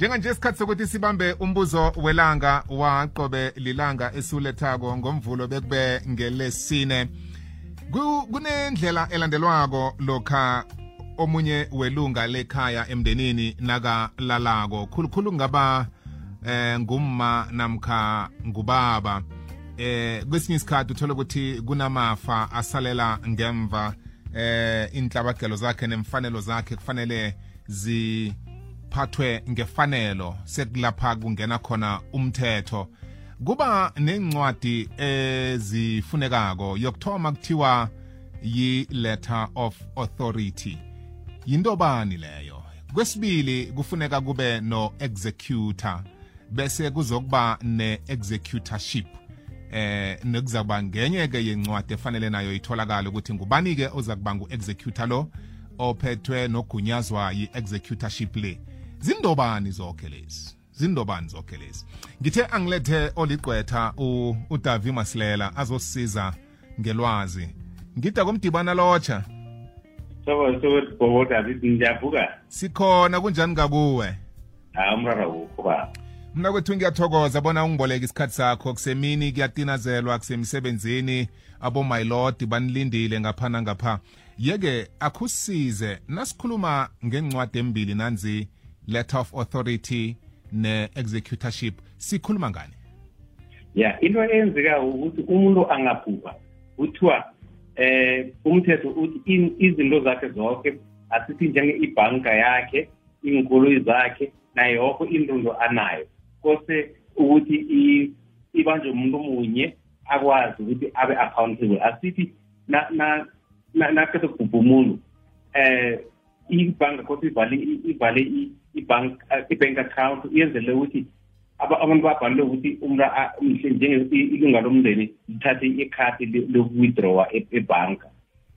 njenganje isikhathi sokuthi sibambe umbuzo welanga waqobe lilanga esiwulethako ngomvulo bekube ngelesine. Ku- kunendlela elandelwako lokha omunye welunga lekhaya emndenini nakalalako. Khulukhulu kungaba eh ngumma namkha ngubaba. Eh kwesinye isikhathi uthola ukuthi kunamafa asalela ngemva eh inhlabagelo zakhe nemfanelo zakhe kufanele ziphathwe ngefanelo sekulapha kungena khona umthetho. Kuba nencwadi ezifunekako yokuthoma kuthiwa yi-letter of authority. Yinto bani leyo? Kwesibili kufuneka kube no-executor bese kuzokuba ne-executorship. Eh nekuzakuba ngenye-ke yencwadi efanele nayo itholakale ukuthi ngubani-ke oza kuba ngu-executor lo ophethwe nogunyazwa yi-executorship le. Zindobani zonke lezi? Zindobani zonke lezi? Ngithe angilethe oligqwetha u- udavi masilela azosisiza ngelwazi. Ngida komdibana lotsha. So so bobota ngiyavuka. Sikhona kunjani ngakuwe? Hayi umraro wukho baba. Mna kwethu ngiyathokoza bona ungiboleka isikhathi sakho. Kusemini kuyatinazelwa kusemsebenzini abo my lord banilindile ngapha nangapha. Yeke akusize nasikhuluma ngencwadi embili nanzi. Letter of authority ne-executorship sikhuluma ngani? Ya into eyenzeka ukuthi umuntu angabhubha kuthiwa eh umthetho uthi izinto zakhe zonke asithi njenge ibhanka yakhe iy'nkoloyi zakhe nayo yonke intundo anayo. Kose ukuthi ibanjwe umuntu munye akwazi ukuthi abe accountable. Asithi na na na nakhethe kubhubha umuntu eh ibhanka kose ivale ibank i-bank account yenzele ukuthi aba- abantu babhalile ukuthi umuntu a- mhle njenge ilunga lomndeni lithathe ikhadi le- loku-withdrawa e- ebhanka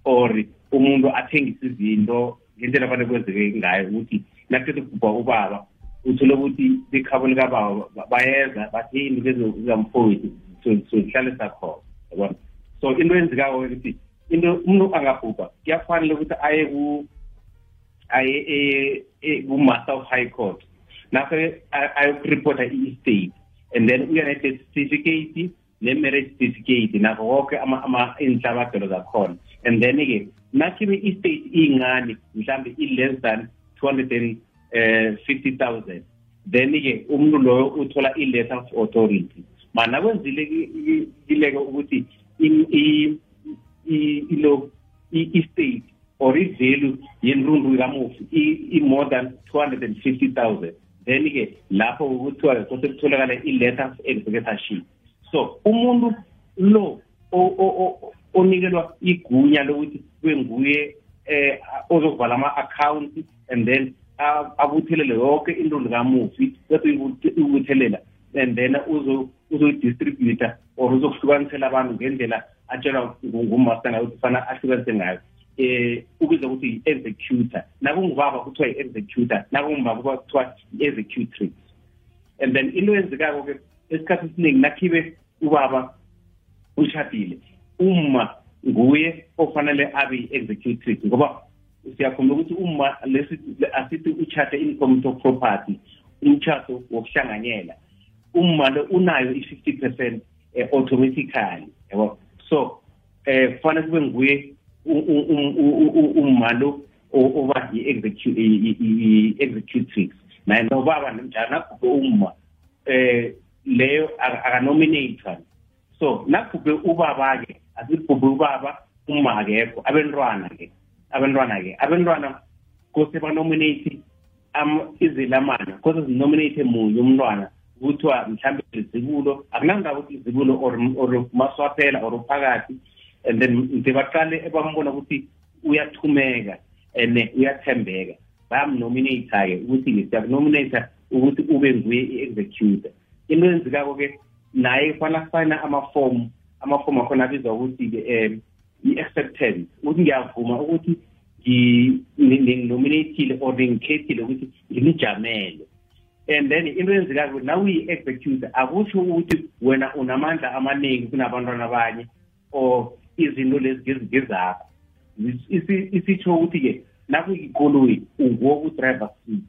or umuntu athengise izinto ngendlela fanele kwenzeke ngayo ukuthi nakuthethe kubhubha ubaba uthole ukuthi bekhaboni kababa ba- bayeza bathi yini bezamfowethu sozihlale sakhona yabona? So into eyenzekayo ukuthi into umuntu angabhubha kuyafanele ukuthi aye ku aye e- e- ku-master of high court. Nakho ayokuripota i-estate and then uya ne-death certificate ne-marriage certificate. Nakho konke iy'nhlabagelo zakhona and then-ke nakhibe i-estate iy'ncane mhlawumbe i-less than two hundred and fifty thousand. Then-ke umuntu loyo uthola i-letter of authority. Mana kwenzile kileke ukuthi ilo i-estate or i-value yenrundu kamufi i- i-more than two hundred and fifty thousand. Then-ke lapho kuthiwa kose kutholakale i-letter of executorship so umuntu lo o- o- o- onikelwa igunya lokuthi kube nguye eh ozokuvala ama-accounts and then a- abuthelele yonke into likamufi bese uyibuth- uyibuthelela and then uzo- uzoyidistributa or uzokuhlukanisela abantu ngendlela atshelwa ngu- ngumaster ngayo ukuthi fana ahlukanise ngayo. Eh ubizwa ukuthi yi-executor nakungubaba kuthiwa yi-executor nakungumama kuba kuthiwa yi-executrix and then into eyenzekako-ke esikhathi esiningi nakhibe ubaba ushadile uma nguye ofanele abe yi-executrix ngoba siyakhumbula ukuthi uma lesi asithi uchathe income of property umtshato wokuhlanganyela. Uma lo unayo i-fifty percent eh, automatically yabo. So eh kufanele kube nguye u- u- u- u- u- umma lo o- oba yi-execu- i- i- i- executrix naye nobaba njalo nagubhe umma eh leyo aka- akanominatwa so nagubhe ubaba-ke asigubhe ubaba umma akekho abentwana-ke abentwana-ke abentwana kose banominate am- izilamana kose zinominate munye umntwana kuthiwa mhlawumbe lizibulo akunangaba ukuthi lizibulo or or maswaphela or uphakathi and then nje baqale bambona ukuthi uyathumeka and uyathembeka. Bayamnominata-ke ukuthi siyakunominata ukuthi ube nguye i-executor. Into eyenzekako-ke naye kufanele asayina amafomu amafomu akhona abizwa ukuthi-ke um i-acceptance. Ukuthi ngiyavuma ukuthi nginominatile or ngikhethile ukuthi ngimijamele. And then into eyenzekako nawe uyi-executor akusho ukuthi wena unamandla amaningi kunabantwana abanye or izinto lezi ngezakho isitsho ukuthi-ke nakuyikoloyi unguwo ku-driver seat.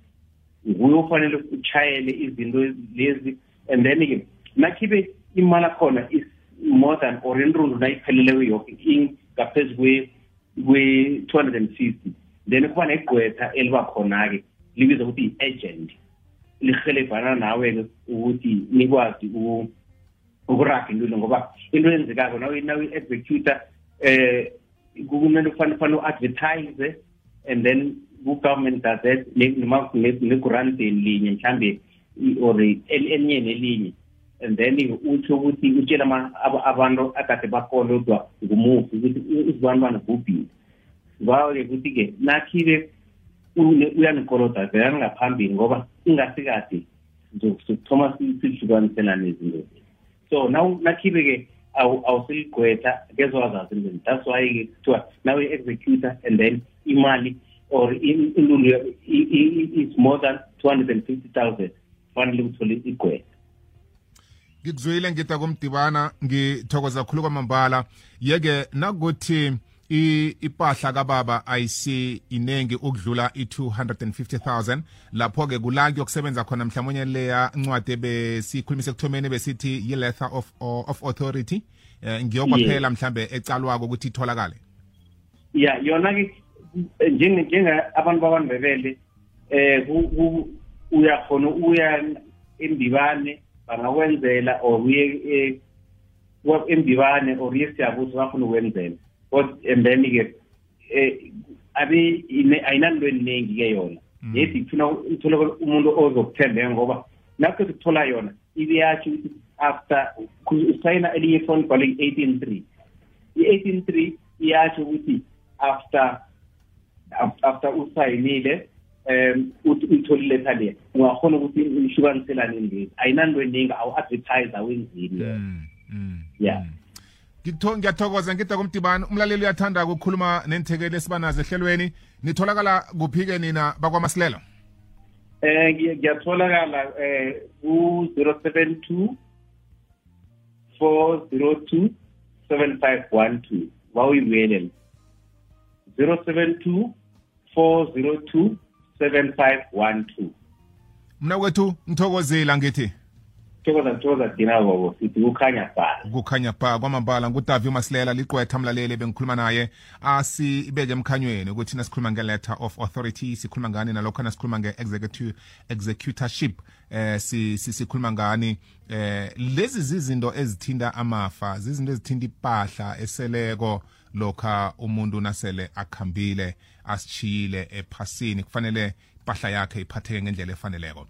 Nguye ofanele uchayele izinto lezi and then-ke nakhibe imali akhona is more than or inrundu nayipheleleyo yoke ngaphezu kwe-two hundred and fifty. Then kuba negqwetha eliba khona-ke libizwa ukuthi i-agent lihelebhana nawe-ke ukuthi nikwazi ukuraga into ngoba into eyenzekako nawi-executor eh kumele kufanele u-advertise and then ku-government gazette negranteni linye mhlambe or elinye nelinye. And then utsho ukuthi utshela abantu akade bakolodwa ngumufi ukuthi uzibanibana bhubhile bawe-ke ukuthi-ke nathi-ke uyanikoloda vela ngaphambili ngoba ingasikade sokuthoma sihlukaniselane izinto so nakhibe-ke awusiligqwetha kezowazazi into that's why-ke kuthiwa nawe executor and then imali or inlulu is more than two hundred and fifty thousand kufanele kuthole igqwetha ngikuzwile ngida komdibana ngithokoza khulu kwamambala. Yeke nakuthi ipahla kababa ayisi inengi ukudlula i-250,000 lapho-ke kula kuyokusebenza khona mhlawumunye leya ncwadi ebesikhulumise ekuthomeni besithi yi-letter of, of authority. Eh, ngiyokwaphela mhlambe ecalwako ukuthi itholakale. Ya yona-ke njenga abantu bakwaNdebele eh uyakhona uya endibane bangakwenzela or uye embibane or uye siyabuso bafuna ukwenzela and ke eh abi ayinanto eningi-ke yona. Yethi ifuna uthole umuntu ozokuthembeka ngoba nakho ukuthola yona ibe yatsho ukuthi after usayina elinye phone bhalo i-eighteen three i-eighteen three iyatsho ukuthi after after usayinile um uyithole iletha le ungakhona ukuthi uhlukaniselane ngezi ayinanto eningi awu-advertise awenzini ya ngiyathokoza ngida kumdibano umlaleli uyathanda ukukhuluma nenthekeli esibanazo ehlelweni. Nitholakala kuphi-ke nina bakwaMasilelo? Eh ngiyatholakala eh ku-072 402 7512 wawuyibuyelele 072 402 7512 mna kwethu ngithokozile angithi. Thokoza thokoza dina bobo sithi kukhanya bha kukhanya bha kwamambala ngudavi masilela liqwetha mlaleli bengikhuluma naye. Asibeke emkhanyweni ukuthi nasikhuluma nge-letter of authority sikhuluma ngani nalokho sikhuluma nge-executive executorship eh sikhuluma ngani. Eh lezi zizinto ezithinta amafa zizinto ezithinta impahla eseleko lokha umuntu nasele akhambile asichiyile ephasini kufanele impahla yakhe iphatheke ngendlela efaneleko.